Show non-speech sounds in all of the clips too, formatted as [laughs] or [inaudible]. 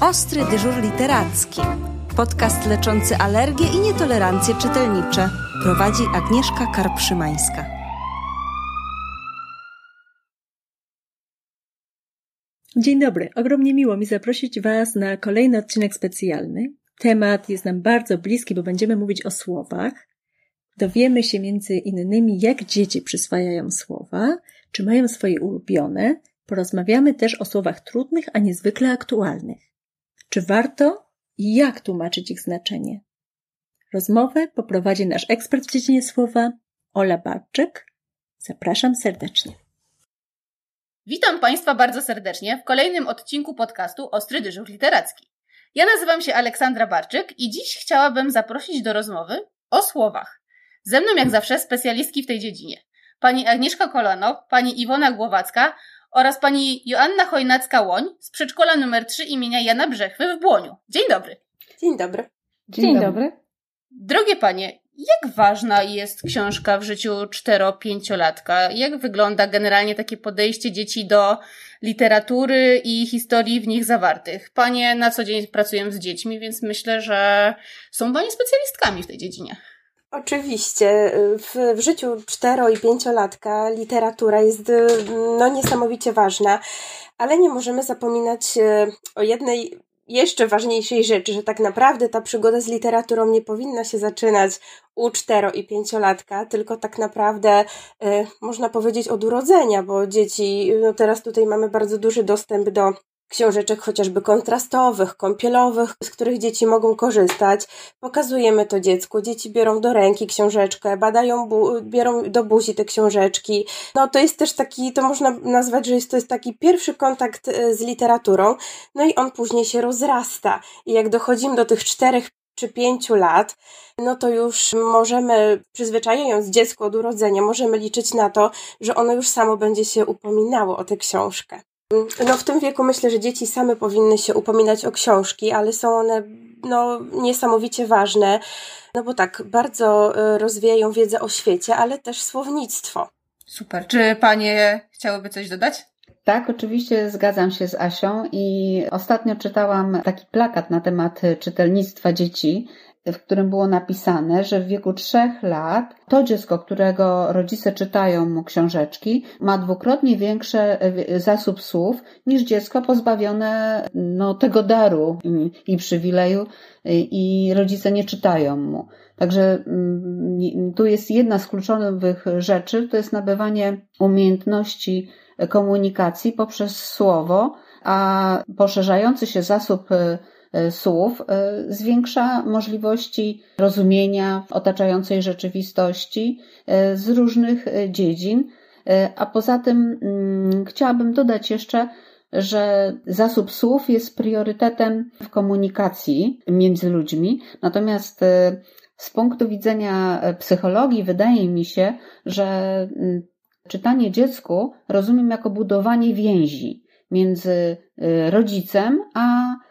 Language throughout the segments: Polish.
Ostry dyżur literacki. Podcast leczący alergie i nietolerancje czytelnicze. Prowadzi Agnieszka Karpszymańska. Dzień dobry. Ogromnie miło mi zaprosić Was na kolejny odcinek specjalny. Temat jest nam bardzo bliski, bo będziemy mówić o słowach. Dowiemy się między innymi, jak dzieci przyswajają słowa, czy mają swoje ulubione. Porozmawiamy też o słowach trudnych, a niezwykle aktualnych. Czy warto i jak tłumaczyć ich znaczenie? Rozmowę poprowadzi nasz ekspert w dziedzinie słowa, Ola Barczyk. Zapraszam serdecznie. Witam Państwa bardzo serdecznie w kolejnym odcinku podcastu Ostry Dyżur Literacki. Ja nazywam się Aleksandra Barczyk i dziś chciałabym zaprosić do rozmowy o słowach. Ze mną jak zawsze specjalistki w tej dziedzinie. Pani Agnieszka Kolano, pani Iwona Głowacka oraz pani Joanna Chojnacka-Łoń z przedszkola nr 3 imienia Jana Brzechwy w Błoniu. Dzień dobry. Dzień dobry. Dzień, Dzień dobry. Drogie panie, jak ważna jest książka w życiu cztero-pięciolatka? Jak wygląda generalnie takie podejście dzieci do literatury i historii w nich zawartych? Panie na co dzień pracują z dziećmi, więc myślę, że są panie specjalistkami w tej dziedzinie. Oczywiście. W, w życiu cztero- i pięciolatka literatura jest no, niesamowicie ważna, ale nie możemy zapominać e, o jednej jeszcze ważniejszej rzeczy, że tak naprawdę ta przygoda z literaturą nie powinna się zaczynać u cztero- i pięciolatka, tylko tak naprawdę y, można powiedzieć od urodzenia, bo dzieci, no teraz tutaj mamy bardzo duży dostęp do książeczek chociażby kontrastowych, kąpielowych, z których dzieci mogą korzystać. Pokazujemy to dziecku. Dzieci biorą do ręki książeczkę, badają, biorą do buzi te książeczki. No to jest też taki, to można nazwać, że jest to jest taki pierwszy kontakt e, z literaturą. No i on później się rozrasta. I jak dochodzimy do tych czterech czy pięciu lat, no to już możemy, przyzwyczajając dziecko od urodzenia, możemy liczyć na to, że ono już samo będzie się upominało o tę książkę. No w tym wieku myślę, że dzieci same powinny się upominać o książki, ale są one no, niesamowicie ważne, no bo tak, bardzo y, rozwijają wiedzę o świecie, ale też słownictwo. Super. Czy panie chciałyby coś dodać? Tak, oczywiście zgadzam się z Asią i ostatnio czytałam taki plakat na temat czytelnictwa dzieci w którym było napisane, że w wieku trzech lat to dziecko, którego rodzice czytają mu książeczki, ma dwukrotnie większy e, zasób słów niż dziecko pozbawione no, tego daru i, przywileju i rodzice nie czytają mu. Także mm, tu jest jedna z kluczowych rzeczy, to jest nabywanie umiejętności komunikacji poprzez słowo, a poszerzający się zasób e, E, słów e, zwiększa możliwości rozumienia otaczającej rzeczywistości e, z różnych dziedzin. A poza tym mm, chciałabym dodać jeszcze, że zasób słów jest priorytetem w komunikacji między ludźmi, natomiast z punktu widzenia psychologii wydaje mi się, że mm, czytanie dziecku rozumiem jako budowanie więzi między rodzicem a E,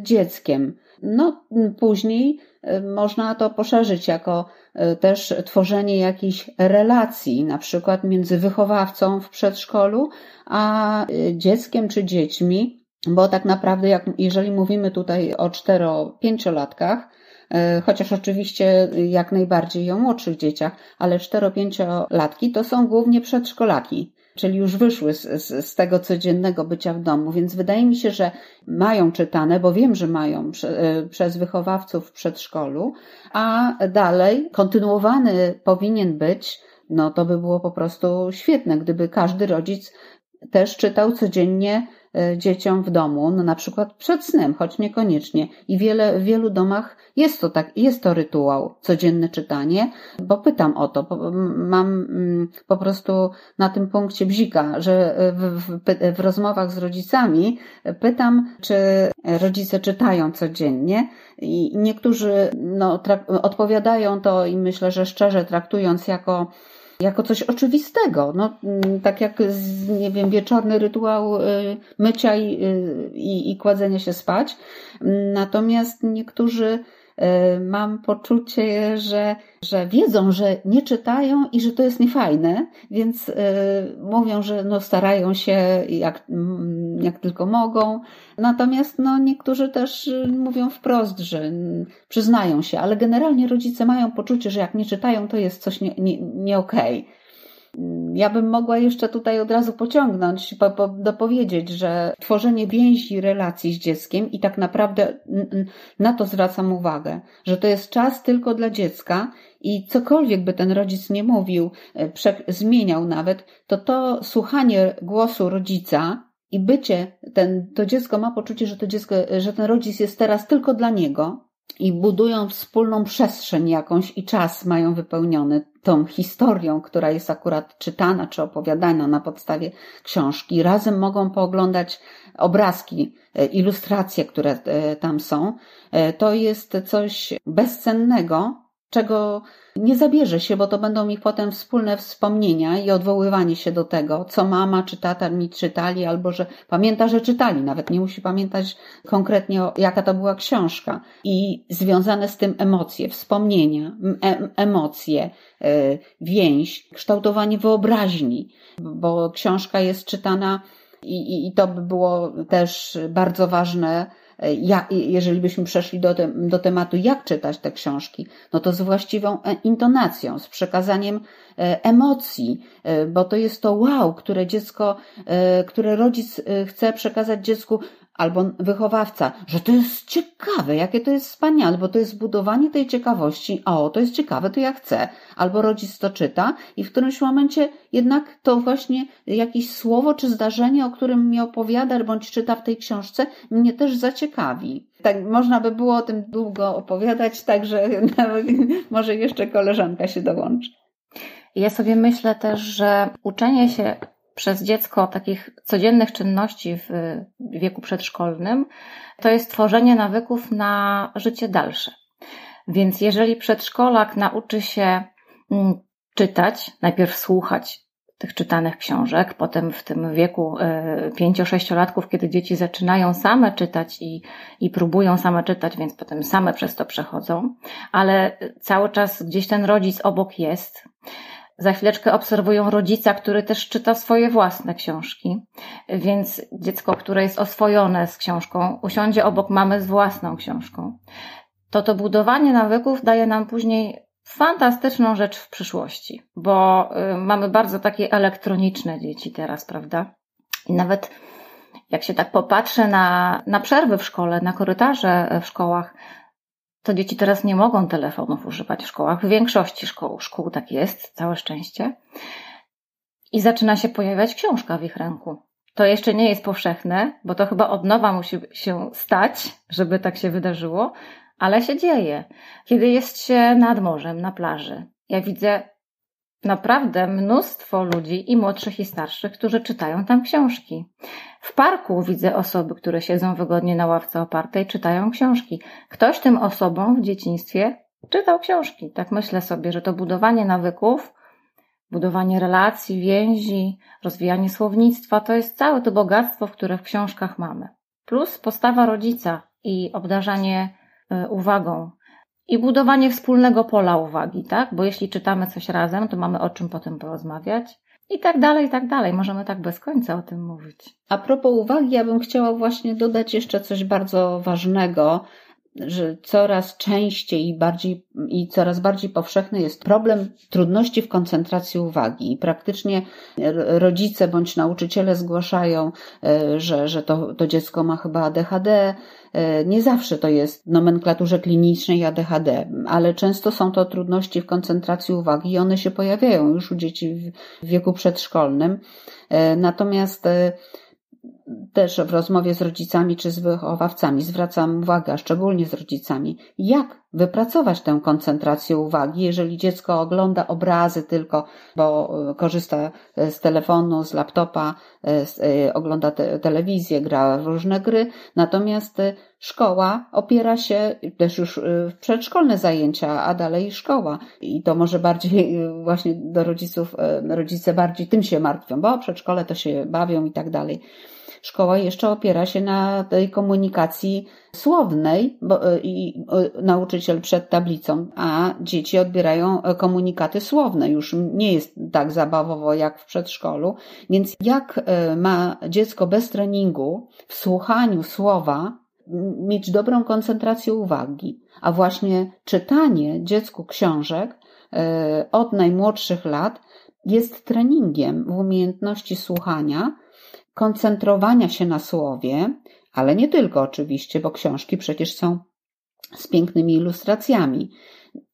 dzieckiem. No, później e, można to poszerzyć jako e, też tworzenie jakichś relacji, na przykład między wychowawcą w przedszkolu a dzieckiem czy dziećmi, bo tak naprawdę, jak, jeżeli mówimy tutaj o cztero-pięciolatkach, chociaż oczywiście jak najbardziej o młodszych dzieciach, ale cztero-pięciolatki to są głównie przedszkolaki czyli już wyszły z, z, z, tego codziennego bycia w domu, więc wydaje mi się, że mają czytane, bo wiem, że mają prze, e, przez wychowawców w przedszkolu, a dalej kontynuowany powinien być, no to by było po prostu świetne, gdyby każdy rodzic też czytał codziennie dzieciom w domu, no na przykład przed snem, choć niekoniecznie. I wiele, w wielu domach jest to tak, jest to rytuał, codzienne czytanie, bo pytam o to, mam mm, po prostu na tym punkcie bzika, że w, w, w rozmowach z rodzicami pytam, czy rodzice czytają codziennie i niektórzy no, odpowiadają to i myślę, że szczerze traktując jako jako coś oczywistego, no, mm, tak jak, nie wiem, wieczorny rytuał y, mycia i, y, i, i kładzenia się spać. Natomiast niektórzy mam poczucie, że, że wiedzą, że nie czytają i że to jest niefajne, więc e, mówią, że no starają się jak, mm, jak tylko mogą. Natomiast no niektórzy też mówią wprost, że przyznają się, ale generalnie rodzice mają poczucie, że jak nie czytają, to jest coś nie, nie, nie okej. Okay. Ja bym mogła jeszcze tutaj od razu pociągnąć, po, po, dopowiedzieć, że tworzenie więzi, relacji z dzieckiem i tak naprawdę na to zwracam uwagę, że to jest czas tylko dla dziecka i cokolwiek by ten rodzic nie mówił, e, zmieniał nawet, to to słuchanie głosu rodzica i bycie, ten, to dziecko ma poczucie, że to dziecko, że ten rodzic jest teraz tylko dla niego, i budują wspólną przestrzeń jakąś i czas mają wypełniony tą historią, która jest akurat czytana czy opowiadana na podstawie książki. Razem mogą pooglądać obrazki, e, ilustracje, które e, tam są. E, to jest coś bezcennego, czego nie zabierze się, bo to będą ich potem wspólne wspomnienia i odwoływanie się do tego, co mama czy tata mi czytali, albo że pamięta, że czytali, nawet nie musi pamiętać konkretnie, jaka to była książka. I związane z tym emocje, wspomnienia, em emocje, yy, więź, kształtowanie wyobraźni, bo książka jest czytana i, i, i to by było też bardzo ważne, jak, jeżeli byśmy przeszli do, te, do tematu, jak czytać te książki, no to z właściwą e, intonacją, z przekazaniem e, emocji, e, bo to jest to wow, które dziecko, które rodzic chce przekazać dziecku, albo wychowawca, że to jest ciekawe, jakie to jest wspaniale, bo to jest budowanie tej ciekawości. O, to jest ciekawe, to ja chcę. Albo rodzic to czyta i w którymś momencie jednak to właśnie jakieś słowo czy zdarzenie, o którym mi opowiada bądź czyta w tej książce, mnie też zaciekawi. Tak, można by było o tym długo opowiadać, także [laughs] może jeszcze koleżanka się dołączy. Ja sobie myślę też, że uczenie się przez dziecko takich codziennych czynności w wieku przedszkolnym, to jest tworzenie nawyków na życie dalsze. Więc jeżeli przedszkolak nauczy się mm, czytać, najpierw słuchać tych czytanych książek, potem w tym wieku e, pięcio-sześciolatków, kiedy dzieci zaczynają same czytać i, i próbują same czytać, więc potem same przez to przechodzą, ale cały czas gdzieś ten rodzic obok jest, za chwileczkę obserwują rodzica, który też czyta swoje własne książki. Więc dziecko, które jest oswojone z książką, usiądzie obok mamy z własną książką. To to budowanie nawyków daje nam później fantastyczną rzecz w przyszłości, bo y, mamy bardzo takie elektroniczne dzieci teraz, prawda? I nawet jak się tak popatrzę na, na przerwy w szkole, na korytarze w szkołach, to dzieci teraz nie mogą telefonów używać w szkołach. W większości szkół, szkół tak jest, całe szczęście. I zaczyna się pojawiać książka w ich ręku. To jeszcze nie jest powszechne, bo to chyba od nowa musi się stać, żeby tak się wydarzyło, ale się dzieje. Kiedy jest się nad morzem, na plaży, ja widzę naprawdę mnóstwo ludzi, i młodszych, i starszych, którzy czytają tam książki. W parku widzę osoby, które siedzą wygodnie na ławce opartej, czytają książki. Ktoś tym osobom w dzieciństwie czytał książki. Tak myślę sobie, że to budowanie nawyków, budowanie relacji, więzi, rozwijanie słownictwa to jest całe to bogactwo, które w książkach mamy. Plus postawa rodzica i obdarzanie y, uwagą i budowanie wspólnego pola uwagi, tak? Bo jeśli czytamy coś razem, to mamy o czym potem porozmawiać. I tak dalej, i tak dalej. Możemy tak bez końca o tym mówić. A propos uwagi, ja bym chciała właśnie dodać jeszcze coś bardzo ważnego, że coraz częściej i bardziej i coraz bardziej powszechny jest problem trudności w koncentracji uwagi. I praktycznie rodzice bądź nauczyciele zgłaszają, e, że, że to, to dziecko ma chyba ADHD. E, nie zawsze to jest w nomenklaturze klinicznej ADHD, ale często są to trudności w koncentracji uwagi i one się pojawiają już u dzieci w wieku przedszkolnym. E, natomiast też w rozmowie z rodzicami czy z wychowawcami zwracam uwagę, szczególnie z rodzicami, jak wypracować tę koncentrację uwagi, jeżeli dziecko ogląda obrazy tylko, bo e, korzysta e, z telefonu, z laptopa, e, ogląda te, telewizję, gra w różne gry, natomiast szkoła opiera się też już w przedszkolne zajęcia, a dalej szkoła. I to może bardziej właśnie do rodziców, rodzice bardziej tym się martwią, bo przedszkole to się bawią i tak dalej. Szkoła jeszcze opiera się na tej komunikacji słownej bo, i nauczyciel przed tablicą, a dzieci odbierają komunikaty słowne. Już nie jest tak zabawowo jak w przedszkolu. Więc jak ma dziecko bez treningu w słuchaniu słowa mieć dobrą koncentrację uwagi, a właśnie czytanie dziecku książek e, od najmłodszych lat jest treningiem w umiejętności słuchania, koncentrowania się na słowie, ale nie tylko oczywiście, bo książki przecież są z pięknymi ilustracjami.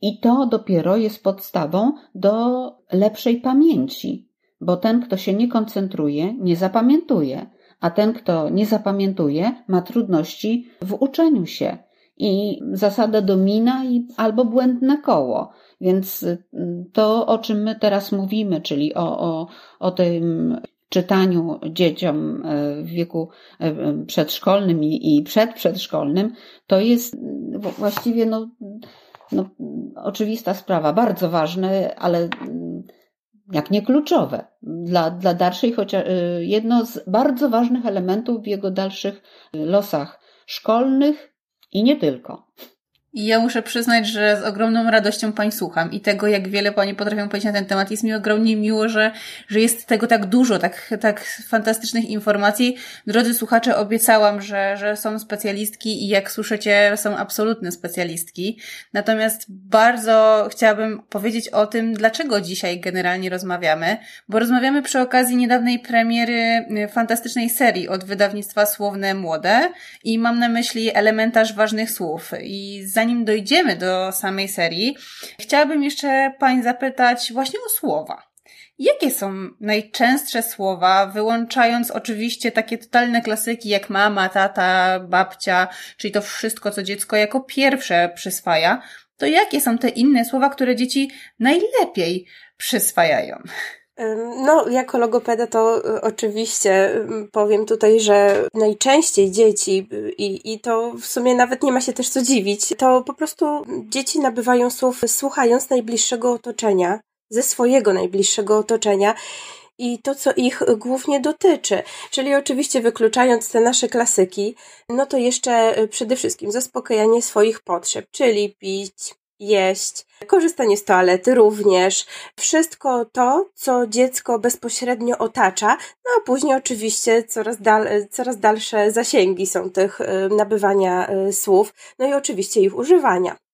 I to dopiero jest podstawą do lepszej pamięci, bo ten, kto się nie koncentruje, nie zapamiętuje a ten, kto nie zapamiętuje, ma trudności w uczeniu się. I zasada domina i albo błędne koło. Więc to, o czym my teraz mówimy, czyli o, o, o tym czytaniu dzieciom y, w wieku y, przedszkolnym i przedprzedszkolnym, to jest właściwie no, no, oczywista sprawa, bardzo ważne, ale jak nie kluczowe dla, dla dalszej, chociaż jedno z bardzo ważnych elementów w jego dalszych losach szkolnych i nie tylko. I ja muszę przyznać, że z ogromną radością Pań słucham i tego, jak wiele Pani potrafią powiedzieć na ten temat. Jest mi ogromnie miło, że, że jest tego tak dużo, tak, tak fantastycznych informacji. Drodzy słuchacze, obiecałam, że, że są specjalistki i jak słyszycie, są absolutne specjalistki. Natomiast bardzo chciałabym powiedzieć o tym, dlaczego dzisiaj generalnie rozmawiamy, bo rozmawiamy przy okazji niedawnej premiery y, fantastycznej serii od wydawnictwa Słowne Młode i mam na myśli elementarz ważnych słów. I zanim dojdziemy do samej serii, chciałabym jeszcze Pań zapytać właśnie o słowa. Jakie są najczęstsze słowa, wyłączając oczywiście takie totalne klasyki jak mama, tata, babcia, czyli to wszystko, co dziecko jako pierwsze przyswaja, to jakie są te inne słowa, które dzieci najlepiej przyswajają? No, jako logopeda to y, oczywiście powiem tutaj, że najczęściej dzieci, i, i to w sumie nawet nie ma się też co dziwić, to po prostu dzieci nabywają słów słuchając najbliższego otoczenia, ze swojego najbliższego otoczenia i to, co ich głównie dotyczy. Czyli oczywiście wykluczając te nasze klasyki, no to jeszcze y, przede wszystkim zaspokajanie swoich potrzeb, czyli pić, jeść, korzystanie z toalety również. Wszystko to, co dziecko bezpośrednio otacza, no a później oczywiście coraz, dal, coraz dalsze zasięgi są tych y, nabywania y, słów, no i oczywiście ich używania.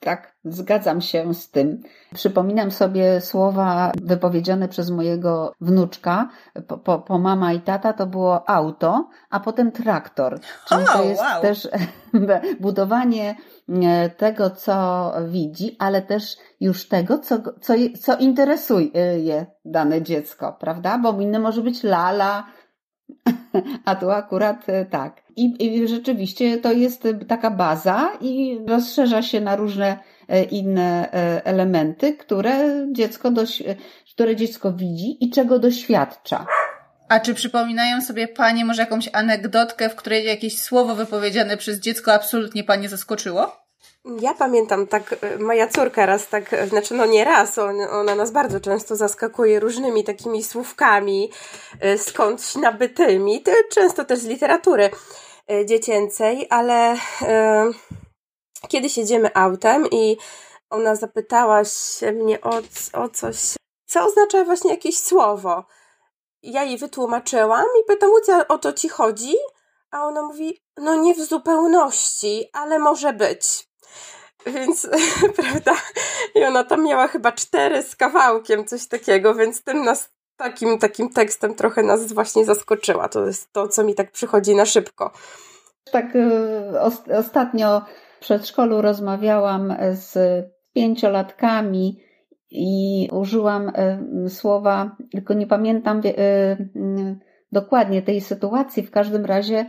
Tak, zgadzam się z tym. Przypominam sobie słowa wypowiedziane przez mojego wnuczka, po, po, po mama i tata to było auto, a potem traktor. Czyli to jest wow. też [laughs] budowanie e, tego, co widzi, ale też już tego, co, co, co interesuje dane dziecko, prawda? Bo inny może być lala, [laughs] a tu akurat e, tak. I, I rzeczywiście to jest taka baza i rozszerza się na różne e, inne e, elementy, które dziecko, doś, które dziecko widzi i czego doświadcza. A czy przypominają sobie Panie może jakąś anegdotkę, w której jakieś słowo wypowiedziane przez dziecko absolutnie Panie zaskoczyło? Ja pamiętam tak, e, moja córka raz tak, e, znaczy no nie raz, on, ona nas bardzo często zaskakuje różnymi takimi słówkami e, skądś nabytymi, często też z literatury dziecięcej, ale e, kiedyś jedziemy autem i ona zapytała się mnie o, o coś, co oznacza właśnie jakieś słowo. Ja jej wytłumaczyłam i pytam, o co ci chodzi? A ona mówi, no nie w zupełności, ale może być. Więc, [laughs] prawda? I ona tam miała chyba cztery z kawałkiem, coś takiego, więc tym nas takim, takim tekstem trochę nas właśnie zaskoczyła. To jest to, co mi tak przychodzi na szybko. Tak, y, ostatnio w przedszkolu rozmawiałam z pięciolatkami i użyłam y, słowa, tylko nie pamiętam y, dokładnie tej sytuacji. W każdym razie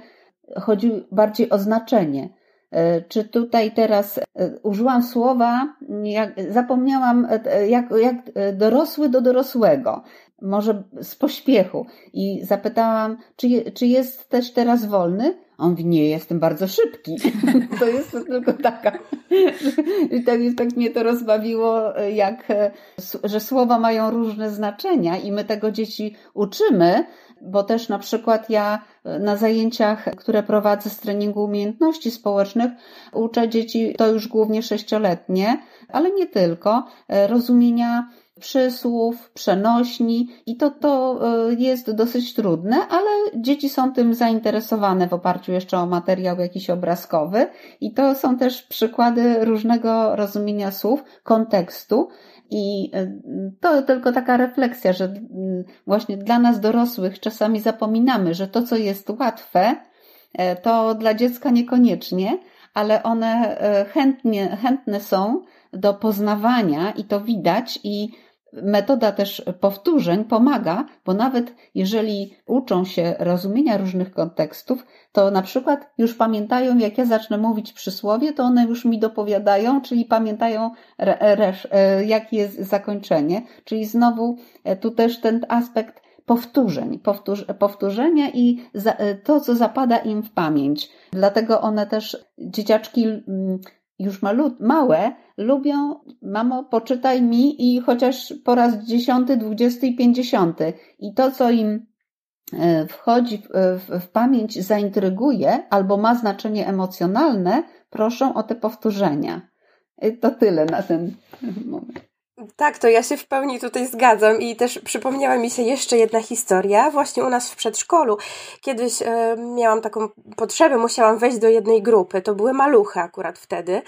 chodzi bardziej o znaczenie. E, czy tutaj teraz e, użyłam słowa, jak, zapomniałam, e, jak, jak dorosły do dorosłego, może z pośpiechu, i zapytałam, czy, czy jest też teraz wolny? On mówi, nie, jestem bardzo szybki. [laughs] to jest tylko taka. I tak, tak mnie to rozbawiło, jak, że słowa mają różne znaczenia i my tego dzieci uczymy, bo też na przykład ja na zajęciach, które prowadzę z treningu umiejętności społecznych, uczę dzieci, to już głównie sześcioletnie, ale nie tylko, rozumienia przysłów, przenośni i to, to e, jest dosyć trudne, ale dzieci są tym zainteresowane w oparciu jeszcze o materiał jakiś obrazkowy i to są też przykłady różnego rozumienia słów, kontekstu. I e, to tylko taka refleksja, że właśnie dla nas dorosłych czasami zapominamy, że to, co jest łatwe, e, to dla dziecka niekoniecznie, ale one chętnie, chętne są do poznawania i to widać i Metoda też powtórzeń pomaga, bo nawet jeżeli uczą się rozumienia różnych kontekstów, to na przykład już pamiętają, jak ja zacznę mówić przysłowie, to one już mi dopowiadają, czyli pamiętają, e, jakie jest zakończenie. Czyli znowu e, tu też ten aspekt powtórzeń, powtórz, powtórzenia i za, e, to, co zapada im w pamięć. Dlatego one też, dzieciaczki mm, już malu, małe, lubią, mamo, poczytaj mi i chociaż po raz dziesiąty, dwudziesty i pięćdziesiąty. I to, co im e, wchodzi w, w, pamięć, zaintryguje albo ma znaczenie emocjonalne, proszą o te powtórzenia. I to tyle na ten moment. Tak, to ja się w pełni tutaj zgadzam i też przypomniała mi się jeszcze jedna historia. Właśnie u nas w przedszkolu kiedyś e, miałam taką potrzebę, musiałam wejść do jednej grupy. To były maluchy akurat wtedy.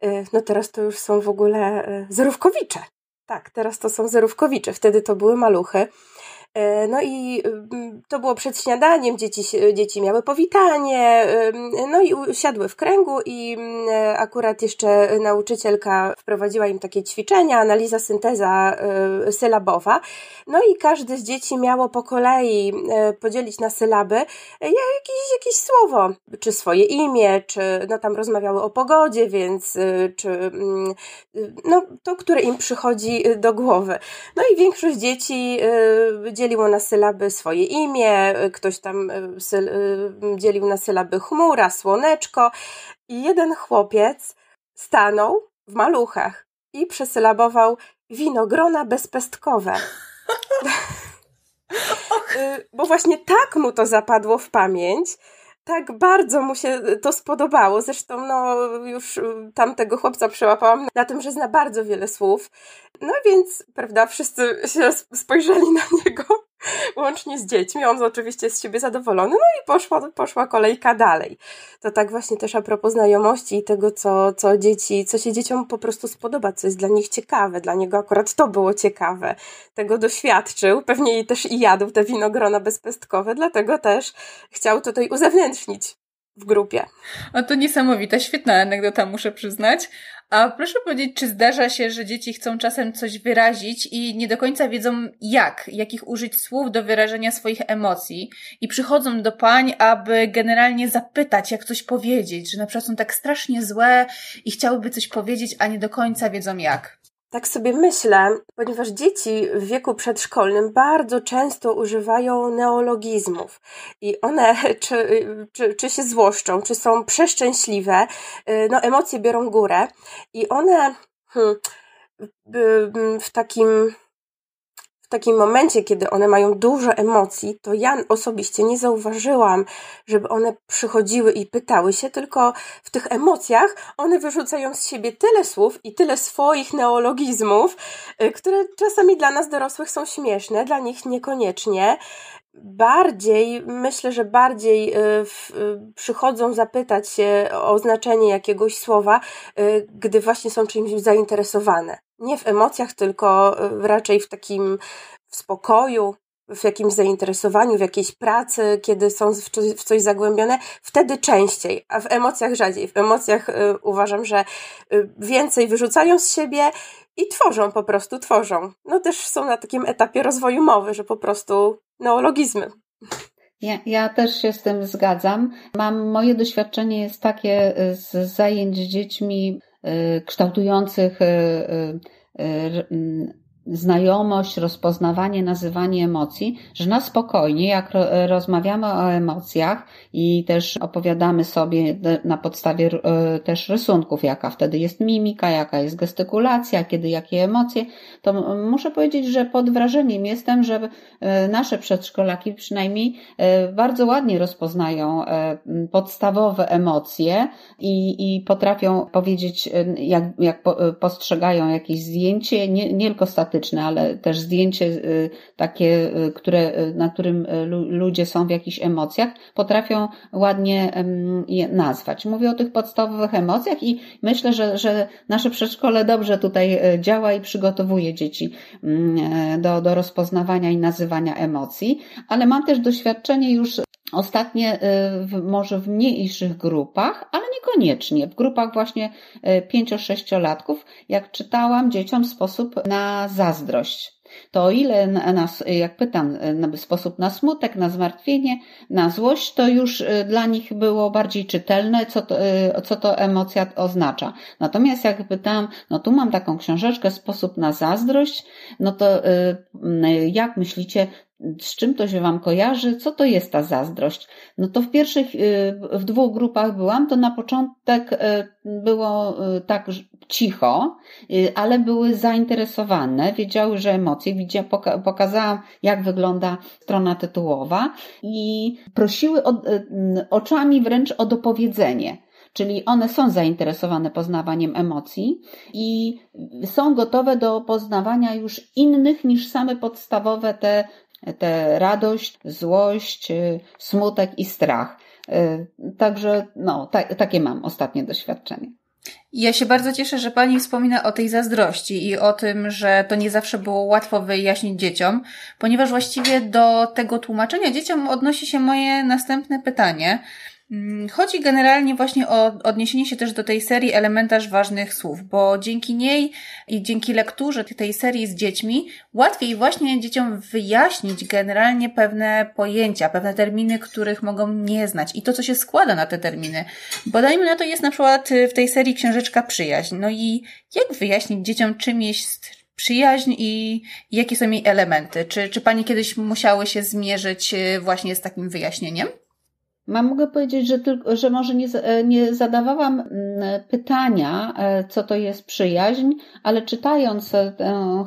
E, no teraz to już są w ogóle e, zerówkowicze. Tak, teraz to są zerówkowicze. Wtedy to były maluchy. E, no i to było przed śniadaniem, dzieci, dzieci miały powitanie, no i usiadły w kręgu i akurat jeszcze nauczycielka wprowadziła im takie ćwiczenia, analiza, synteza e, sylabowa. No i każde z dzieci miało po kolei e, podzielić na sylaby jakieś, jakieś słowo, czy swoje imię, czy no tam rozmawiały o pogodzie, więc czy no to, które im przychodzi do głowy. No i większość dzieci dzieliło na sylaby swoje imię, ktoś tam e, syl, e, dzielił na sylaby chmura, słoneczko i jeden chłopiec stanął w maluchach i przesylabował winogrona bezpestkowe. [laughs] Bo właśnie tak mu to zapadło w pamięć, tak bardzo mu się to spodobało. Zresztą, no, już tamtego chłopca przełapałam na tym, że zna bardzo wiele słów. No więc, prawda, wszyscy się spojrzeli na niego [laughs] łącznie z dziećmi. On oczywiście z siebie zadowolony, no i poszła, poszła kolejka dalej. To tak właśnie też a propos znajomości i tego, co, co dzieci, co się dzieciom po prostu spodoba, co jest dla nich ciekawe. Dla niego akurat to było ciekawe. Tego doświadczył, pewnie też i jadł te winogrona bezpestkowe, dlatego też chciał tutaj uzewnętrznić w grupie. O to niesamowita, świetna anegdota, muszę przyznać. A proszę powiedzieć, czy zdarza się, że dzieci chcą czasem coś wyrazić i nie do końca wiedzą jak, jakich użyć słów do wyrażenia swoich emocji i przychodzą do pań, aby generalnie zapytać, jak coś powiedzieć, że na przykład są tak strasznie złe i chciałyby coś powiedzieć, a nie do końca wiedzą jak? Tak sobie myślę, ponieważ dzieci w wieku przedszkolnym bardzo często używają neologizmów i one [laughs] czy, czy, czy się złoszczą, czy są przeszczęśliwe, y, no emocje biorą górę i one hmm, w takim takim momencie, kiedy one mają dużo emocji, to ja osobiście nie zauważyłam, żeby one przychodziły i pytały się, tylko w tych emocjach one wyrzucają z siebie tyle słów i tyle swoich neologizmów, y, które czasami dla nas dorosłych są śmieszne, dla nich niekoniecznie bardziej, myślę, że bardziej y, y, przychodzą zapytać się o znaczenie jakiegoś słowa, gdy właśnie są czymś zainteresowane nie w emocjach, tylko raczej w takim w spokoju, w jakimś zainteresowaniu, w jakiejś pracy, kiedy są w coś zagłębione, wtedy częściej, a w emocjach rzadziej. W emocjach y, uważam, że y, więcej wyrzucają z siebie i tworzą po prostu, tworzą. No też są na takim etapie rozwoju mowy, że po prostu neologizmy. Ja, ja też się z tym zgadzam. Mam, moje doświadczenie jest takie z zajęć z dziećmi Y, kształtujących y, y, znajomość, rozpoznawanie, nazywanie emocji, że na spokojnie, jak rozmawiamy o emocjach i też opowiadamy sobie na podstawie e, też rysunków, jaka wtedy jest mimika, jaka jest gestykulacja, kiedy jakie emocje, to muszę powiedzieć, że pod wrażeniem jestem, że e, nasze przedszkolaki przynajmniej e, bardzo ładnie rozpoznają podstawowe emocje i, i potrafią powiedzieć, jak, jak postrzegają jakieś zdjęcie, nie, nie tylko ale też zdjęcie y, takie, y, które, y, na którym ludzie są w jakichś emocjach, potrafią ładnie je nazwać. Mówię o tych podstawowych emocjach i myślę, że, że nasze przedszkole dobrze tutaj działa i przygotowuje dzieci mm, do, do rozpoznawania i nazywania emocji, ale mam też doświadczenie już Ostatnie w, może w mniejszych grupach, ale niekoniecznie. W grupach właśnie 5-6-latków, jak czytałam dzieciom sposób na zazdrość. To o ile na, na, jak pytam, na sposób na smutek, na zmartwienie, na złość, to już y, dla nich było bardziej czytelne, co to, y, co to emocja oznacza. Natomiast jak pytam, no tu mam taką książeczkę, sposób na zazdrość, no to y, jak myślicie, z czym to się Wam kojarzy, co to jest ta zazdrość. No to w pierwszych, y, w dwóch grupach byłam, to na początek y, było y, tak cicho, ale były zainteresowane, wiedziały, że emocje, pokazałam, jak wygląda strona tytułowa i prosiły oczami wręcz o dopowiedzenie. Czyli one są zainteresowane poznawaniem emocji i są gotowe do poznawania już innych niż same podstawowe te tę radość, złość, y, smutek i strach. Y, także no, ta, takie mam ostatnie doświadczenie. Ja się bardzo cieszę, że Pani wspomina o tej zazdrości i o tym, że to nie zawsze było łatwo wyjaśnić dzieciom, ponieważ właściwie do tego tłumaczenia dzieciom odnosi się moje następne pytanie. Mm, chodzi generalnie właśnie o odniesienie się też do tej serii elementarz ważnych słów, bo dzięki niej i dzięki lekturze tej serii z dziećmi łatwiej właśnie dzieciom wyjaśnić generalnie pewne pojęcia, pewne terminy, których mogą nie znać i to, co się składa na te terminy. Bo dajmy na to jest na przykład w tej serii księżyczka przyjaźń. No i jak wyjaśnić dzieciom, czym jest przyjaźń i jakie są jej elementy? Czy, czy Pani kiedyś musiały się zmierzyć e, właśnie z takim wyjaśnieniem? Mam mogę powiedzieć, że, tylko, że może nie, e, nie zadawałam mm, pytania, e, co to jest przyjaźń, ale czytając e,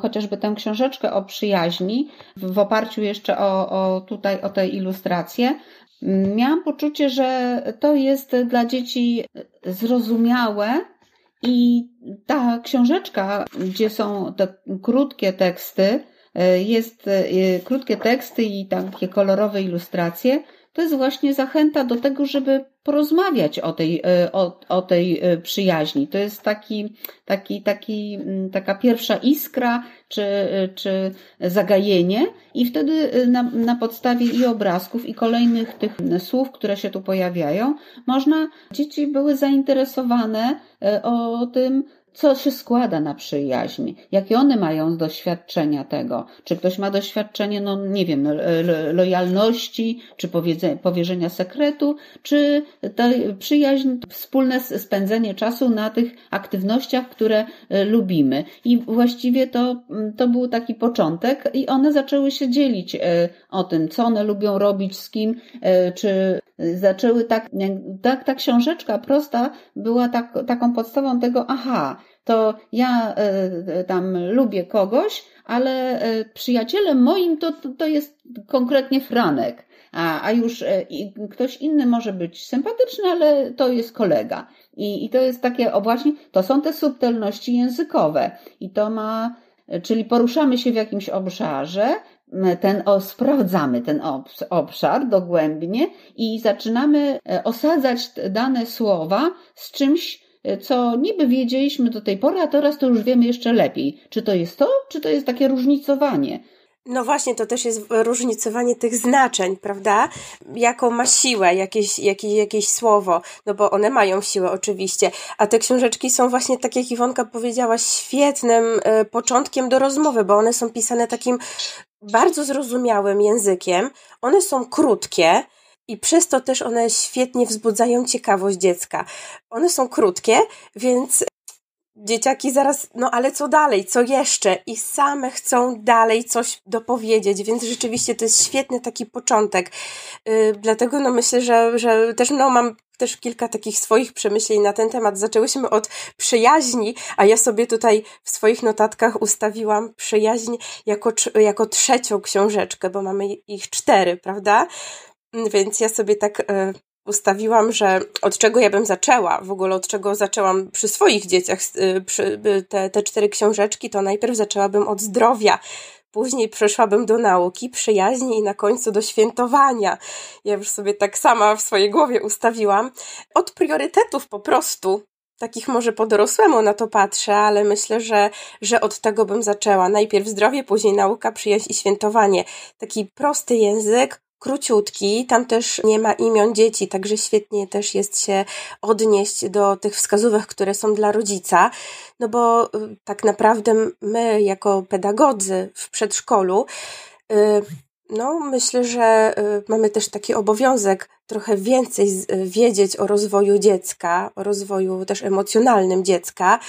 chociażby tę książeczkę o przyjaźni, w oparciu jeszcze o, o tutaj o tę ilustrację, mm, miałam poczucie, że to jest dla dzieci zrozumiałe i ta książeczka, gdzie są te krótkie teksty, jest krótkie teksty i takie kolorowe ilustracje, to jest właśnie zachęta do tego, żeby porozmawiać o tej, e, o, o tej e, przyjaźni. To jest taki, taki, taki, mm, taka pierwsza iskra, czy, e, czy zagajenie, i wtedy na, na podstawie i obrazków, i kolejnych tych słów, które się tu pojawiają, można, dzieci były zainteresowane o tym, co się składa na przyjaźń, jakie one mają doświadczenia tego. Czy ktoś ma doświadczenie, no nie wiem, no, lojalności, czy powierzenia sekretu, czy ta przyjaźń, wspólne spędzenie czasu na tych aktywnościach, które e, lubimy. I właściwie to, to był taki początek i one zaczęły się dzielić e, o tym, co one lubią robić, z kim, e, czy zaczęły tak, tak ta książeczka prosta była tak, taką podstawą tego, aha, to ja tam lubię kogoś, ale przyjacielem moim to, to jest konkretnie Franek. A, a już e, ktoś inny może być sympatyczny, ale to jest kolega. I, i to jest takie, o właśnie, to są te subtelności językowe. I to ma, czyli poruszamy się w jakimś obszarze, ten, o, sprawdzamy ten obszar dogłębnie i zaczynamy osadzać dane słowa z czymś, co niby wiedzieliśmy do tej pory, a teraz to już wiemy jeszcze lepiej. Czy to jest to, czy to jest takie różnicowanie? No właśnie, to też jest różnicowanie tych znaczeń, prawda? Jaką ma siłę jakieś, jakieś, jakieś słowo, no bo one mają siłę oczywiście, a te książeczki są właśnie, tak jak Iwonka powiedziała, świetnym y, początkiem do rozmowy, bo one są pisane takim bardzo zrozumiałym językiem, one są krótkie, i przez to też one świetnie wzbudzają ciekawość dziecka. One są krótkie, więc dzieciaki zaraz, no ale co dalej, co jeszcze? I same chcą dalej coś dopowiedzieć, więc rzeczywiście to jest świetny taki początek. Yy, dlatego no myślę, że, że też no mam też kilka takich swoich przemyśleń na ten temat. Zaczęłyśmy od przyjaźni, a ja sobie tutaj w swoich notatkach ustawiłam przyjaźń jako, jako trzecią książeczkę, bo mamy ich cztery, prawda? Więc ja sobie tak ustawiłam, że od czego ja bym zaczęła, w ogóle od czego zaczęłam przy swoich dzieciach, e, przy te, te cztery książeczki, to najpierw zaczęłabym od zdrowia, Później przeszłabym do nauki, przyjaźni i na końcu do świętowania. Ja już sobie tak sama w swojej głowie ustawiłam. Od priorytetów po prostu. Takich może po dorosłemu na to patrzę, ale myślę, że, że od tego bym zaczęła. Najpierw zdrowie, później nauka, przyjaźń i świętowanie. Taki prosty język, króciutki, tam też nie ma imion dzieci, także świetnie też jest się odnieść do tych wskazówek, które są dla rodzica, no bo y, tak naprawdę my jako pedagodzy w przedszkolu y, no, myślę, że y, mamy też taki obowiązek trochę więcej wiedzieć o rozwoju dziecka, o rozwoju też emocjonalnym dziecka,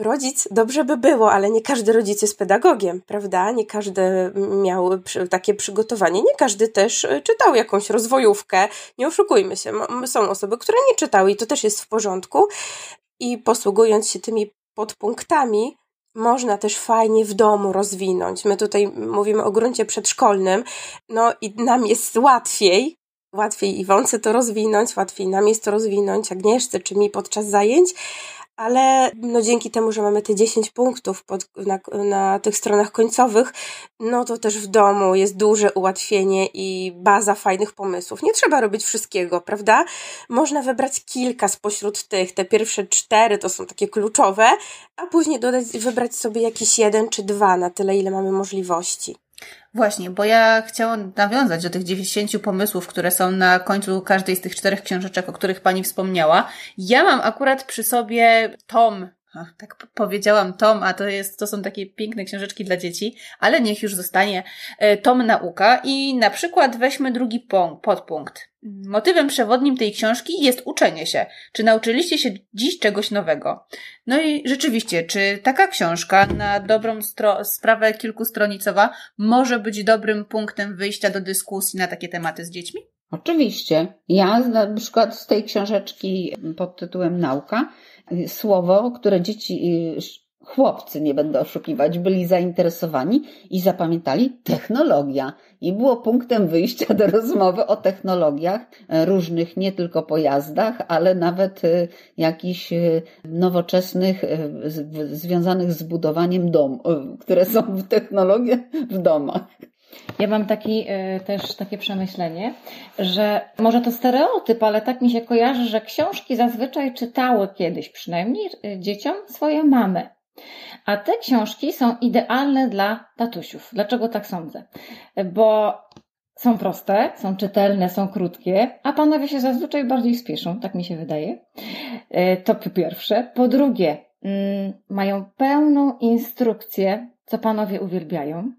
rodzic dobrze by było, ale nie każdy rodzic jest pedagogiem, prawda? Nie każdy miał takie przygotowanie, nie każdy też e, czytał jakąś rozwojówkę. Nie oszukujmy się, są osoby, które nie czytały i to też jest w porządku. I posługując się tymi podpunktami, można też fajnie w domu rozwinąć. My tutaj mówimy o gruncie przedszkolnym, no i nam jest łatwiej, łatwiej Iwonce to rozwinąć, łatwiej nam jest to rozwinąć, Agnieszce czy mi podczas zajęć, ale no dzięki temu, że mamy te 10 punktów pod, na, na tych stronach końcowych, no to też w domu jest duże ułatwienie i baza fajnych pomysłów. Nie trzeba robić wszystkiego, prawda? Można wybrać kilka spośród tych. Te pierwsze cztery to są takie kluczowe, a później dodać, wybrać sobie jakiś jeden czy dwa na tyle, ile mamy możliwości. Właśnie, bo ja chciałam nawiązać do tych 10 pomysłów, które są na końcu każdej z tych czterech książeczek, o których Pani wspomniała. Ja mam akurat przy sobie tom tak powiedziałam Tom, a to jest, to są takie piękne książeczki dla dzieci, ale niech już zostanie e, Tom nauka i na przykład weźmy drugi podpunkt. Motywem przewodnim tej książki jest uczenie się. Czy nauczyliście się dziś czegoś nowego? No i rzeczywiście, czy taka książka na dobrą sprawę kilkustronicowa może być dobrym punktem wyjścia do dyskusji na takie tematy z dziećmi? Oczywiście. Ja na przykład z tej książeczki pod tytułem Nauka słowo, które dzieci, chłopcy, nie będę oszukiwać, byli zainteresowani i zapamiętali technologia. I było punktem wyjścia do rozmowy o technologiach e, różnych, nie tylko pojazdach, ale nawet jakichś nowoczesnych, związanych z budowaniem domu, które są w technologiach w domach. Ja mam taki, e, też takie przemyślenie, że może to stereotyp, ale tak mi się kojarzy, że książki zazwyczaj czytały kiedyś przynajmniej e, dzieciom swoje mamy. A te książki są idealne dla tatusiów. Dlaczego tak sądzę? Bo są proste, są czytelne, są krótkie, a panowie się zazwyczaj bardziej spieszą, tak mi się wydaje. E, to po pierwsze. Po drugie, mm, mają pełną instrukcję, co panowie uwielbiają.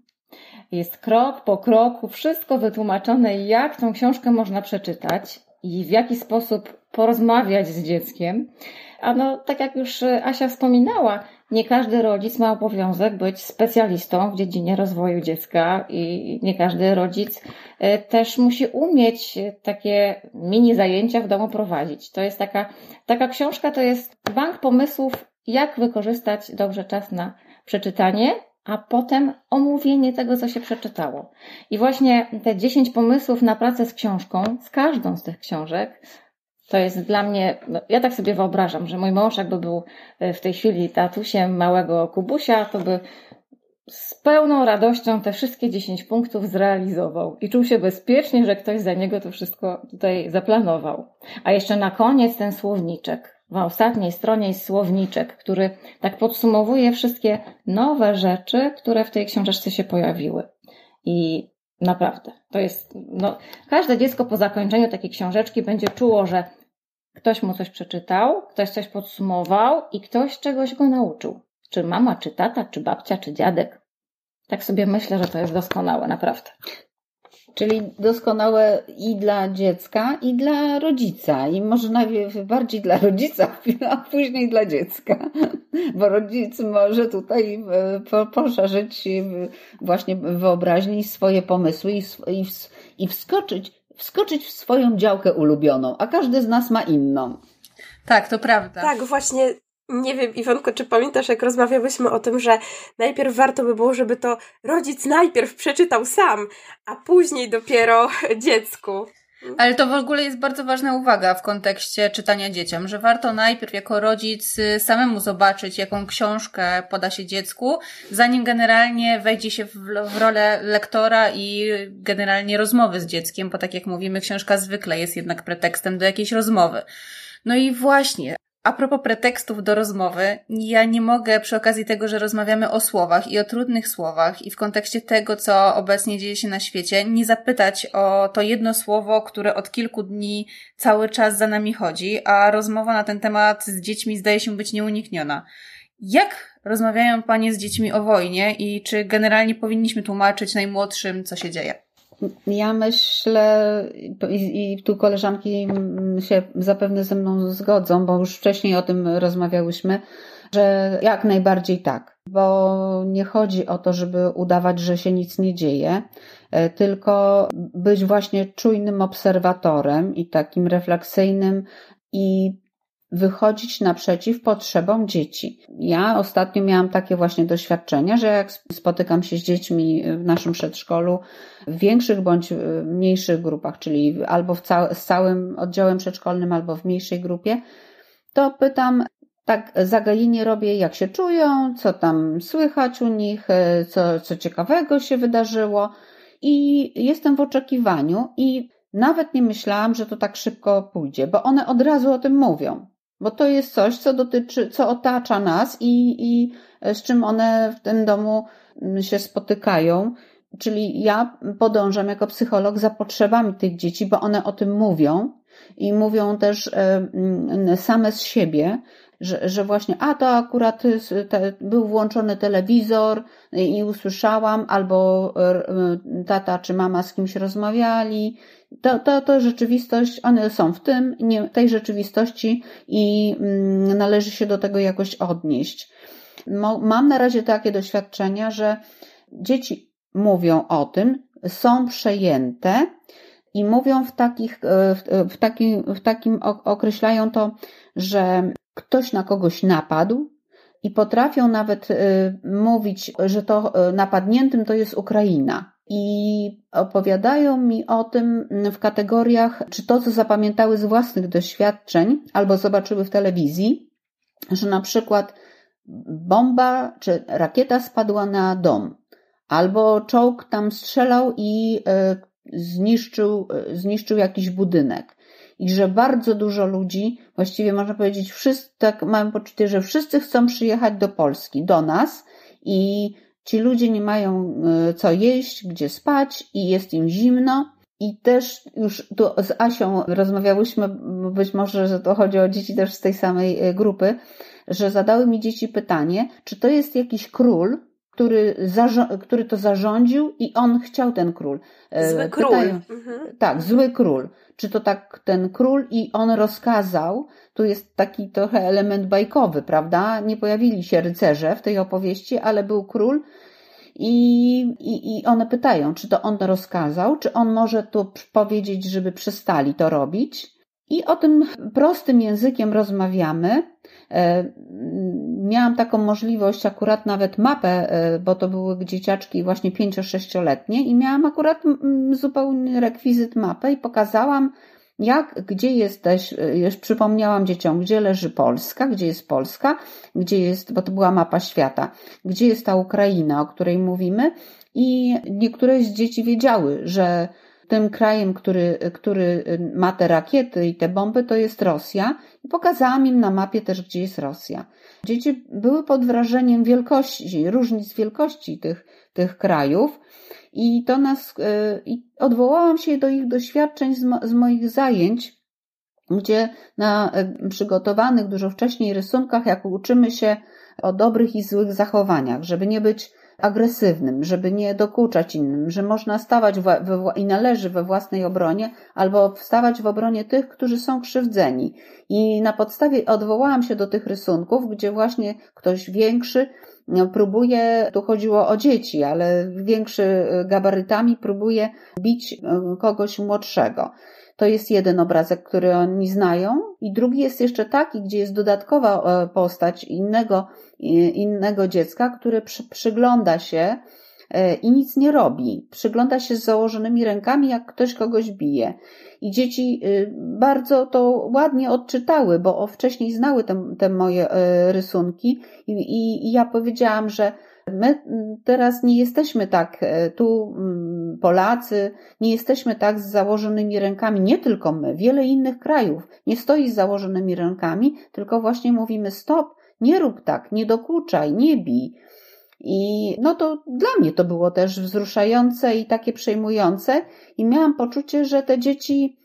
Jest krok po kroku, wszystko wytłumaczone, jak tą książkę można przeczytać i w jaki sposób porozmawiać z dzieckiem. A no, tak jak już Asia wspominała, nie każdy rodzic ma obowiązek być specjalistą w dziedzinie rozwoju dziecka i nie każdy rodzic e, też musi umieć takie mini zajęcia w domu prowadzić. To jest taka, taka książka to jest bank pomysłów, jak wykorzystać dobrze czas na przeczytanie a potem omówienie tego, co się przeczytało. I właśnie te 10 pomysłów na pracę z książką, z każdą z tych książek, to jest dla mnie, no, ja tak sobie wyobrażam, że mój mąż jakby był e, w tej chwili tatusiem małego Kubusia, to by z pełną radością te wszystkie 10 punktów zrealizował i czuł się bezpiecznie, że ktoś za niego to wszystko tutaj zaplanował. A jeszcze na koniec ten słowniczek. W ostatniej stronie jest słowniczek, który tak podsumowuje wszystkie nowe rzeczy, które w tej książeczce się pojawiły. I naprawdę, to jest, no, każde dziecko po zakończeniu takiej książeczki będzie czuło, że ktoś mu coś przeczytał, ktoś coś podsumował i ktoś czegoś go nauczył. Czy mama, czy tata, czy babcia, czy dziadek. Tak sobie myślę, że to jest doskonałe, naprawdę. Czyli doskonałe i dla dziecka, i dla rodzica. I może najpierw bardziej dla rodzica, [laughs] a później dla dziecka. Bo rodzic może tutaj e, poszerzyć właśnie wyobraźni swoje pomysły i, i, i wskoczyć, wskoczyć w swoją działkę ulubioną, a każdy z nas ma inną. Tak, to prawda. Tak, właśnie nie wiem, Iwonko, czy pamiętasz, jak rozmawiałyśmy o tym, że najpierw warto by było, żeby to rodzic najpierw przeczytał sam, a później dopiero [laughs] dziecku. Ale to w ogóle jest bardzo ważna uwaga w kontekście czytania dzieciom, że warto najpierw jako rodzic y, samemu zobaczyć, jaką książkę poda się dziecku, zanim generalnie wejdzie się w, w rolę lektora i generalnie rozmowy z dzieckiem, bo tak jak mówimy, książka zwykle jest jednak pretekstem do jakiejś rozmowy. No i właśnie, a propos pretekstów do rozmowy, ja nie mogę przy okazji tego, że rozmawiamy o słowach i o trudnych słowach i w kontekście tego, co obecnie dzieje się na świecie, nie zapytać o to jedno słowo, które od kilku dni cały czas za nami chodzi, a rozmowa na ten temat z dziećmi zdaje się być nieunikniona. Jak rozmawiają Panie z dziećmi o wojnie i czy generalnie powinniśmy tłumaczyć najmłodszym, co się dzieje? Ja myślę, i, tu koleżanki się zapewne ze mną zgodzą, bo już wcześniej o tym rozmawiałyśmy, że jak najbardziej tak, bo nie chodzi o to, żeby udawać, że się nic nie dzieje, e, tylko być właśnie czujnym obserwatorem i takim refleksyjnym i wychodzić naprzeciw potrzebom dzieci. Ja ostatnio miałam takie właśnie doświadczenia, że jak spotykam się z dziećmi w naszym przedszkolu, w większych bądź mniejszych grupach, czyli albo z całym oddziałem przedszkolnym, albo w mniejszej grupie, to pytam, tak zagajenie robię, jak się czują, co tam słychać u nich, co, co ciekawego się wydarzyło i jestem w oczekiwaniu i nawet nie myślałam, że to tak szybko pójdzie, bo one od razu o tym mówią bo to jest coś, co dotyczy, co otacza nas i, i z czym one w tym domu mm, się spotykają. Czyli ja podążam jako psycholog za potrzebami tych dzieci, bo one o tym mówią i mówią też e, mm, same z siebie, że, że właśnie, a to akurat te, był włączony telewizor i usłyszałam, albo e, tata czy mama z kimś rozmawiali. To, to, to rzeczywistość, one są w tym, nie, tej rzeczywistości i mm, należy się do tego jakoś odnieść. Mam na razie takie doświadczenia, że dzieci mówią o tym, są przejęte, i mówią w takich, e, w, takim, w takim określają to, że ktoś na kogoś napadł i potrafią nawet y, mówić, że to y, napadniętym to jest Ukraina. I opowiadają mi o tym w kategoriach, czy to, co zapamiętały z własnych doświadczeń, albo zobaczyły w telewizji, że na przykład bomba czy rakieta spadła na dom, albo czołg tam strzelał i y, zniszczył, zniszczył jakiś budynek. I że bardzo dużo ludzi, właściwie można powiedzieć, wszyscy, tak mam poczucie, że wszyscy chcą przyjechać do Polski, do nas i ci ludzie nie mają e, co jeść, gdzie spać i jest im zimno. I też już tu z Asią rozmawiałyśmy, być może, że to chodzi o dzieci też z tej samej e, grupy, że zadały mi dzieci pytanie, czy to jest jakiś król, który, który to zarządził i on chciał ten król. E, zły król. Pytają, mhm. Tak, zły król. Czy to tak ten król i on rozkazał, tu jest taki trochę element bajkowy, prawda? Nie pojawili się rycerze w tej opowieści, ale był król i, i, i one pytają, czy to on rozkazał, czy on może tu powiedzieć, żeby przestali to robić. I o tym prostym językiem rozmawiamy. E, miałam taką możliwość, akurat nawet mapę, e, bo to były dzieciaczki właśnie 5-6-letnie i miałam akurat zupełnie rekwizyt mapę i pokazałam, jak, gdzie jesteś, e, już przypomniałam dzieciom, gdzie leży Polska, gdzie jest Polska, gdzie jest, bo to była mapa świata, gdzie jest ta Ukraina, o której mówimy. I niektóre z dzieci wiedziały, że tym krajem, który, który ma te rakiety i te bomby, to jest Rosja. I pokazałam im na mapie też, gdzie jest Rosja. Dzieci były pod wrażeniem wielkości, różnic wielkości tych, tych krajów. I to nas, e, i odwołałam się do ich doświadczeń z, mo, z moich zajęć, gdzie na e, przygotowanych dużo wcześniej rysunkach, jak uczymy się o dobrych i złych zachowaniach, żeby nie być agresywnym, żeby nie dokuczać innym, że można stawać i należy we własnej obronie, albo wstawać w obronie tych, którzy są krzywdzeni. I na podstawie odwołałam się do tych rysunków, gdzie właśnie ktoś większy no, próbuje, tu chodziło o dzieci, ale większy gabarytami próbuje bić e, kogoś młodszego. To jest jeden obrazek, który oni znają, i drugi jest jeszcze taki, gdzie jest dodatkowa e, postać innego, innego dziecka, które przy, przygląda się e, i nic nie robi. Przygląda się z założonymi rękami, jak ktoś kogoś bije. I dzieci y, bardzo to ładnie odczytały, bo wcześniej znały te, te moje e, rysunki, i, i, i ja powiedziałam, że My teraz nie jesteśmy tak, e, tu mm, Polacy, nie jesteśmy tak z założonymi rękami, nie tylko my, wiele innych krajów nie stoi z założonymi rękami, tylko właśnie mówimy stop, nie rób tak, nie dokuczaj, nie bij. I no to dla mnie to było też wzruszające i takie przejmujące, i miałam poczucie, że te dzieci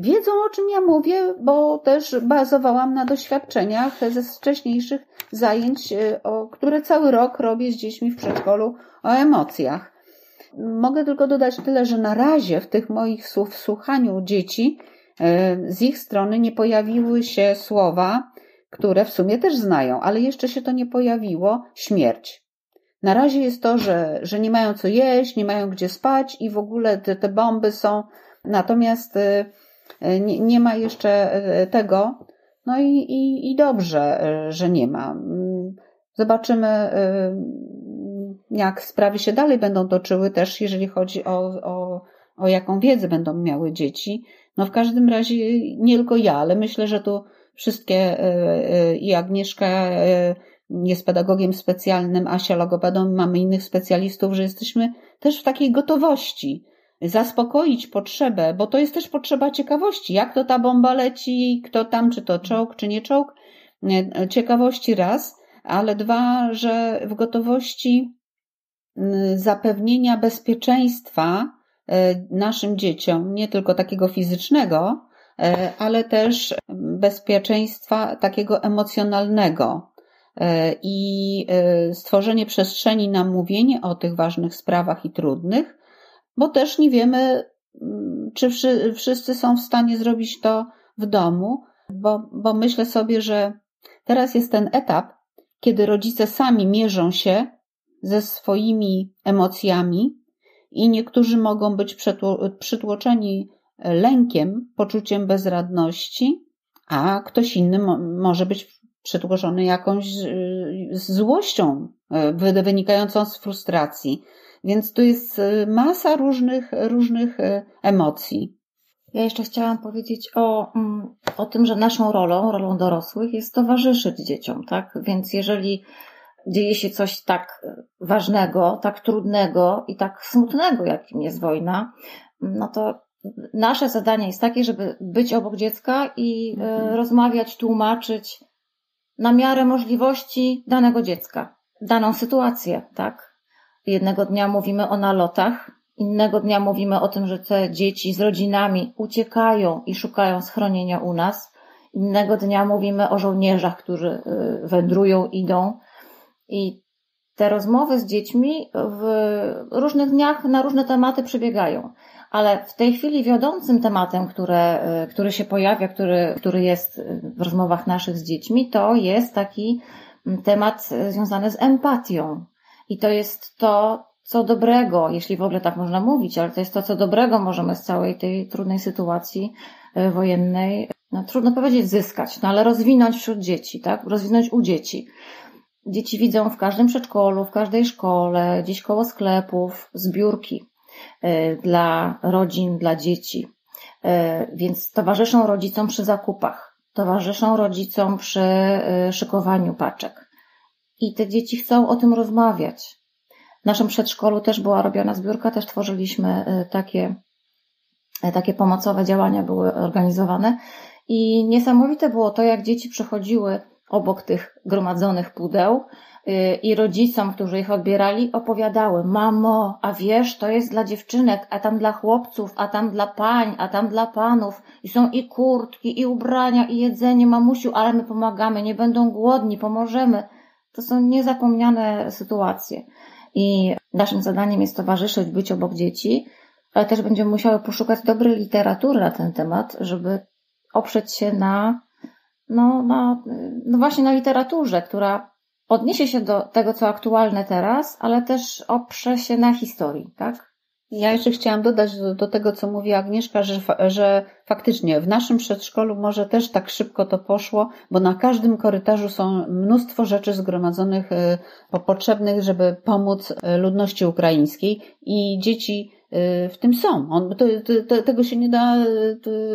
wiedzą o czym ja mówię, bo też bazowałam na doświadczeniach ze wcześniejszych zajęć, e, które cały rok robię z dziećmi w przedszkolu o emocjach. Mogę tylko dodać tyle, że na razie w tych moich słów, słuchaniu dzieci e, z ich strony nie pojawiły się słowa, które w sumie też znają, ale jeszcze się to nie pojawiło śmierć. Na razie jest to, że, że nie mają co jeść, nie mają gdzie spać i w ogóle te, te bomby są. Natomiast e, nie, nie ma jeszcze tego, no i, i, i dobrze, e, że nie ma. Mm, zobaczymy, e, jak sprawy się dalej będą toczyły, też jeżeli chodzi o, o, o jaką wiedzę będą miały dzieci. No w każdym razie nie tylko ja, ale myślę, że tu wszystkie e, i Agnieszka jest pedagogiem specjalnym, Asia logopedą, mamy innych specjalistów, że jesteśmy też w takiej gotowości zaspokoić potrzebę, bo to jest też potrzeba ciekawości, jak to ta bomba leci, kto tam, czy to czołg, czy nie czołg. Ciekawości raz, ale dwa, że w gotowości zapewnienia bezpieczeństwa e, naszym dzieciom, nie tylko takiego fizycznego, e, ale też bezpieczeństwa takiego emocjonalnego e, i stworzenie przestrzeni na mówienie o tych ważnych sprawach i trudnych, bo też nie wiemy, mm, czy wszyscy są w stanie zrobić to w domu, bo, bo myślę sobie, że teraz jest ten etap, kiedy rodzice sami mierzą się ze swoimi emocjami i niektórzy mogą być przytłoczeni lękiem, poczuciem bezradności, a ktoś inny może być przytłoczony jakąś y, złością y, wynikającą z frustracji. Więc tu jest y, masa różnych, różnych emocji. Ja jeszcze chciałam powiedzieć o, mm, o tym, że naszą rolą, rolą dorosłych jest towarzyszyć dzieciom, tak? Więc jeżeli dzieje się coś tak ważnego, tak trudnego i tak smutnego, jakim jest wojna, no to nasze zadanie jest takie, żeby być obok dziecka i mhm. rozmawiać, tłumaczyć na miarę możliwości danego dziecka, daną sytuację, tak? Jednego dnia mówimy o nalotach, innego dnia mówimy o tym, że te dzieci z rodzinami uciekają i szukają schronienia u nas. Innego dnia mówimy o żołnierzach, którzy y, wędrują, idą. I te rozmowy z dziećmi w różnych dniach na różne tematy przebiegają. Ale w tej chwili wiodącym tematem, które, y, który się pojawia, który, który jest w rozmowach naszych z dziećmi, to jest taki temat związany z empatią. I to jest to, co dobrego, jeśli w ogóle tak można mówić, ale to jest to, co dobrego możemy z całej tej trudnej sytuacji wojennej, no trudno powiedzieć zyskać, no ale rozwinąć wśród dzieci, tak? Rozwinąć u dzieci. Dzieci widzą w każdym przedszkolu, w każdej szkole, gdzieś koło sklepów, zbiórki dla rodzin, dla dzieci. E, więc towarzyszą rodzicom przy zakupach, towarzyszą rodzicom przy szykowaniu paczek i te dzieci chcą o tym rozmawiać. W naszym przedszkolu też była robiona zbiórka, też tworzyliśmy e, takie, e, takie pomocowe działania były organizowane i niesamowite było to, jak dzieci przechodziły obok tych gromadzonych pudeł e, i rodzicom, którzy ich odbierali, opowiadały: Mamo, a wiesz, to jest dla dziewczynek, a tam dla chłopców, a tam dla pań, a tam dla panów. I są i kurtki, i ubrania, i jedzenie, mamusiu, ale my pomagamy, nie będą głodni, pomożemy. To są niezapomniane sytuacje. i naszym zadaniem jest towarzyszyć, być obok dzieci, ale też będziemy musiały poszukać dobrej literatury na ten temat, żeby oprzeć się na, no, na, no właśnie na literaturze, która odniesie się do tego, co aktualne teraz, ale też oprze się na historii, tak? Ja jeszcze chciałam dodać do, do, tego, co mówi Agnieszka, że, że faktycznie w naszym przedszkolu może też tak szybko to poszło, bo na każdym korytarzu są mnóstwo rzeczy zgromadzonych, y, potrzebnych, żeby pomóc y, ludności ukraińskiej i dzieci y, w tym są. On, to, to, tego się nie da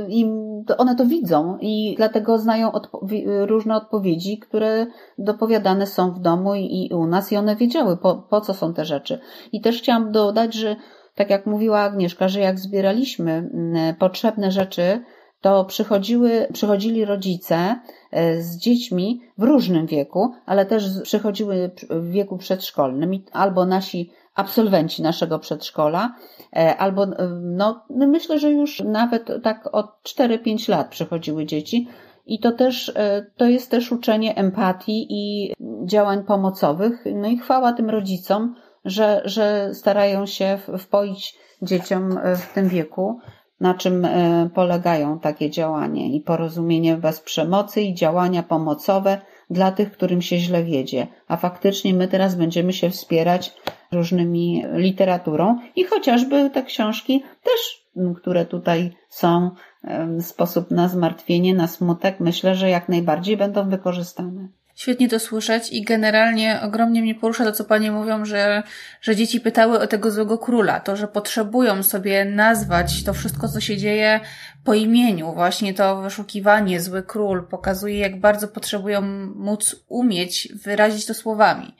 im, one to widzą i dlatego znają odpo różne odpowiedzi, które dopowiadane są w domu i, i u nas i one wiedziały, po, po co są te rzeczy. I też chciałam dodać, że tak jak mówiła Agnieszka, że jak zbieraliśmy mm, potrzebne rzeczy, to przychodziły, przychodzili rodzice e, z dziećmi w różnym wieku, ale też przychodziły w wieku przedszkolnym, albo nasi absolwenci naszego przedszkola, e, albo e, no, no, myślę, że już nawet tak od 4-5 lat przychodziły dzieci. I to też, to jest też uczenie empatii i działań pomocowych. No i chwała tym rodzicom, że, że starają się wpoić dzieciom e, w tym wieku, na czym e, polegają takie działania i porozumienie bez przemocy i działania pomocowe dla tych, którym się źle wiedzie. A faktycznie my teraz będziemy się wspierać różnymi literaturą i chociażby te książki też, które tutaj są, sposób na zmartwienie, na smutek, myślę, że jak najbardziej będą wykorzystane. Świetnie to słyszeć i generalnie ogromnie mnie porusza to, co panie mówią, że, że dzieci pytały o tego złego króla, to, że potrzebują sobie nazwać to wszystko, co się dzieje po imieniu. Właśnie to wyszukiwanie, zły król pokazuje, jak bardzo potrzebują móc umieć wyrazić to słowami.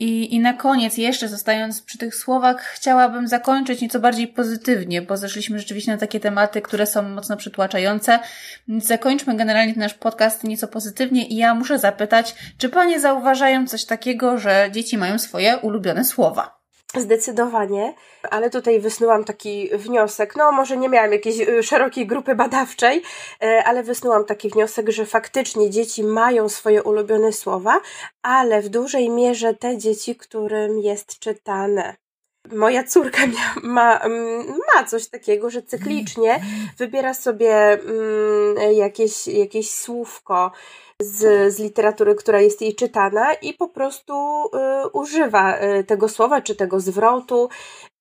I, I na koniec, jeszcze zostając przy tych słowach, chciałabym zakończyć nieco bardziej pozytywnie, bo zeszliśmy rzeczywiście na takie tematy, które są mocno przytłaczające. Zakończmy generalnie nasz podcast nieco pozytywnie i ja muszę zapytać, czy panie zauważają coś takiego, że dzieci mają swoje ulubione słowa? Zdecydowanie, ale tutaj wysnułam taki wniosek. No, może nie miałam jakiejś y, szerokiej grupy badawczej, y, ale wysnułam taki wniosek, że faktycznie dzieci mają swoje ulubione słowa, ale w dużej mierze te dzieci, którym jest czytane. Moja córka ma, ma coś takiego, że cyklicznie wybiera sobie mm, jakieś, jakieś słówko, z, z literatury, która jest jej czytana i po prostu y, używa y, tego słowa czy tego zwrotu.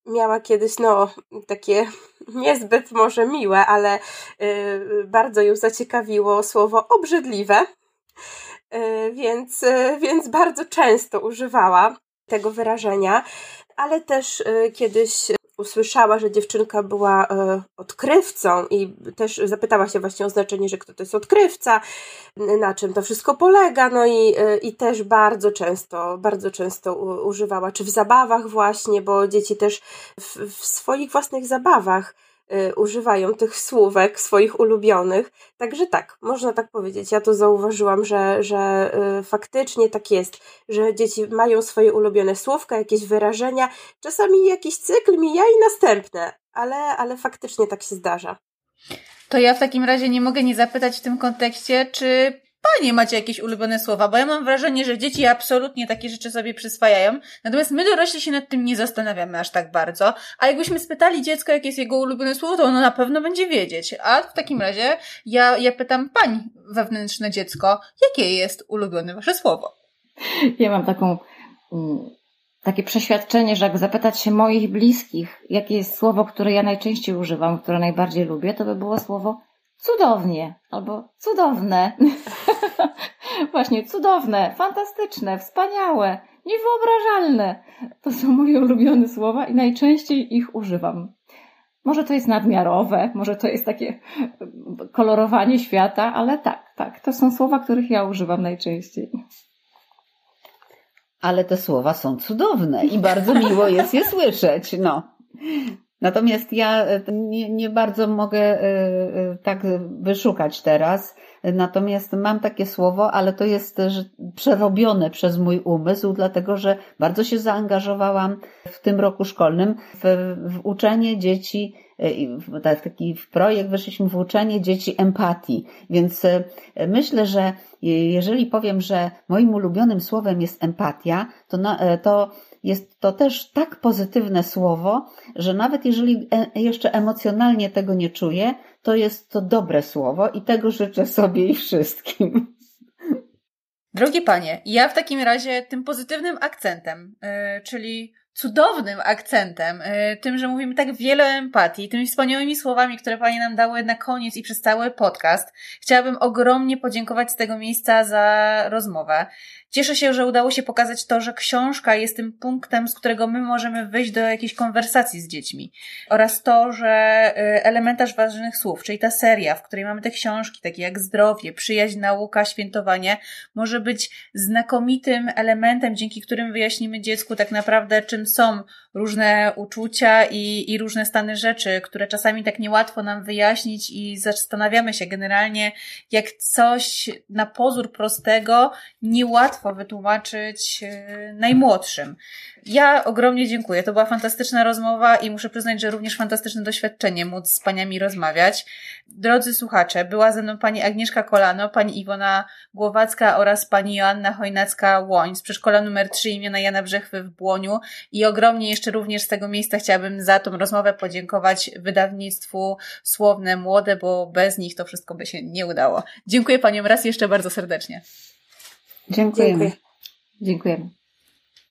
Miała kiedyś, no, takie [laughs] niezbyt może miłe, ale y, bardzo ją zaciekawiło słowo obrzydliwe, y, więc, y, więc bardzo często używała tego wyrażenia, ale też y, kiedyś usłyszała, że dziewczynka była e, odkrywcą i też zapytała się właśnie o znaczenie, że kto to jest odkrywca, na czym to wszystko polega, no i, e, i też bardzo często, bardzo często używała, czy w zabawach właśnie, bo dzieci też w, w swoich własnych zabawach Y, używają tych słówek swoich ulubionych. Także tak, można tak powiedzieć. Ja to zauważyłam, że, że y, faktycznie tak jest, że dzieci mają swoje ulubione słówka, jakieś wyrażenia, czasami jakiś cykl mija i następne, ale, ale faktycznie tak się zdarza. To ja w takim razie nie mogę nie zapytać w tym kontekście, czy Panie macie jakieś ulubione słowa, bo ja mam wrażenie, że dzieci absolutnie takie rzeczy sobie przyswajają, natomiast my dorośli się nad tym nie zastanawiamy aż tak bardzo, a jakbyśmy spytali dziecko, jakie jest jego ulubione słowo, to ono na pewno będzie wiedzieć. A w takim razie ja, ja pytam pań wewnętrzne dziecko, jakie jest ulubione wasze słowo? Ja mam taką, mm, takie przeświadczenie, że jak zapytać się moich bliskich, jakie jest słowo, które ja najczęściej używam, które najbardziej lubię, to by było słowo cudownie albo cudowne. [laughs] Właśnie, cudowne, fantastyczne, wspaniałe, niewyobrażalne. To są moje ulubione słowa i najczęściej ich używam. Może to jest nadmiarowe, może to jest takie kolorowanie świata, ale tak, tak, to są słowa, których ja używam najczęściej. Ale te słowa są cudowne i bardzo miło jest je słyszeć, no. Natomiast ja e, nie, nie bardzo mogę e, e, tak wyszukać teraz, Natomiast mam takie słowo, ale to jest przerobione przez mój umysł, dlatego że bardzo się zaangażowałam w tym roku szkolnym w, w uczenie dzieci taki projekt weszliśmy w uczenie dzieci empatii. Więc myślę, że jeżeli powiem, że moim ulubionym słowem jest empatia, to, na, to jest to też tak pozytywne słowo, że nawet jeżeli e, jeszcze emocjonalnie tego nie czuję, to jest to dobre słowo i tego życzę sobie i wszystkim. Drogie panie, ja w takim razie tym pozytywnym akcentem, yy, czyli cudownym akcentem, y, tym, że mówimy tak wiele empatii, tymi wspaniałymi słowami, które Panie nam dały na koniec i przez cały podcast. Chciałabym ogromnie podziękować z tego miejsca za rozmowę. Cieszę się, że udało się pokazać to, że książka jest tym punktem, z którego my możemy wyjść do jakiejś konwersacji z dziećmi. Oraz to, że y, elementarz ważnych słów, czyli ta seria, w której mamy te książki, takie jak zdrowie, przyjaźń, nauka, świętowanie, może być znakomitym elementem, dzięki którym wyjaśnimy dziecku tak naprawdę, czym są różne uczucia i, i różne stany rzeczy, które czasami tak niełatwo nam wyjaśnić i zastanawiamy się generalnie, jak coś na pozór prostego niełatwo wytłumaczyć e, najmłodszym. Ja ogromnie dziękuję. To była fantastyczna rozmowa i muszę przyznać, że również fantastyczne doświadczenie móc z paniami rozmawiać. Drodzy słuchacze, była ze mną pani Agnieszka Kolano, pani Iwona Głowacka oraz pani Joanna Chojnacka-Łoń z przedszkola numer 3 imienia Jana Brzechwy w Błoniu i ogromnie jeszcze również z tego miejsca chciałabym za tą rozmowę podziękować wydawnictwu Słowne Młode, bo bez nich to wszystko by się nie udało. Dziękuję paniom raz jeszcze bardzo serdecznie. Dziękujemy. Dziękujemy.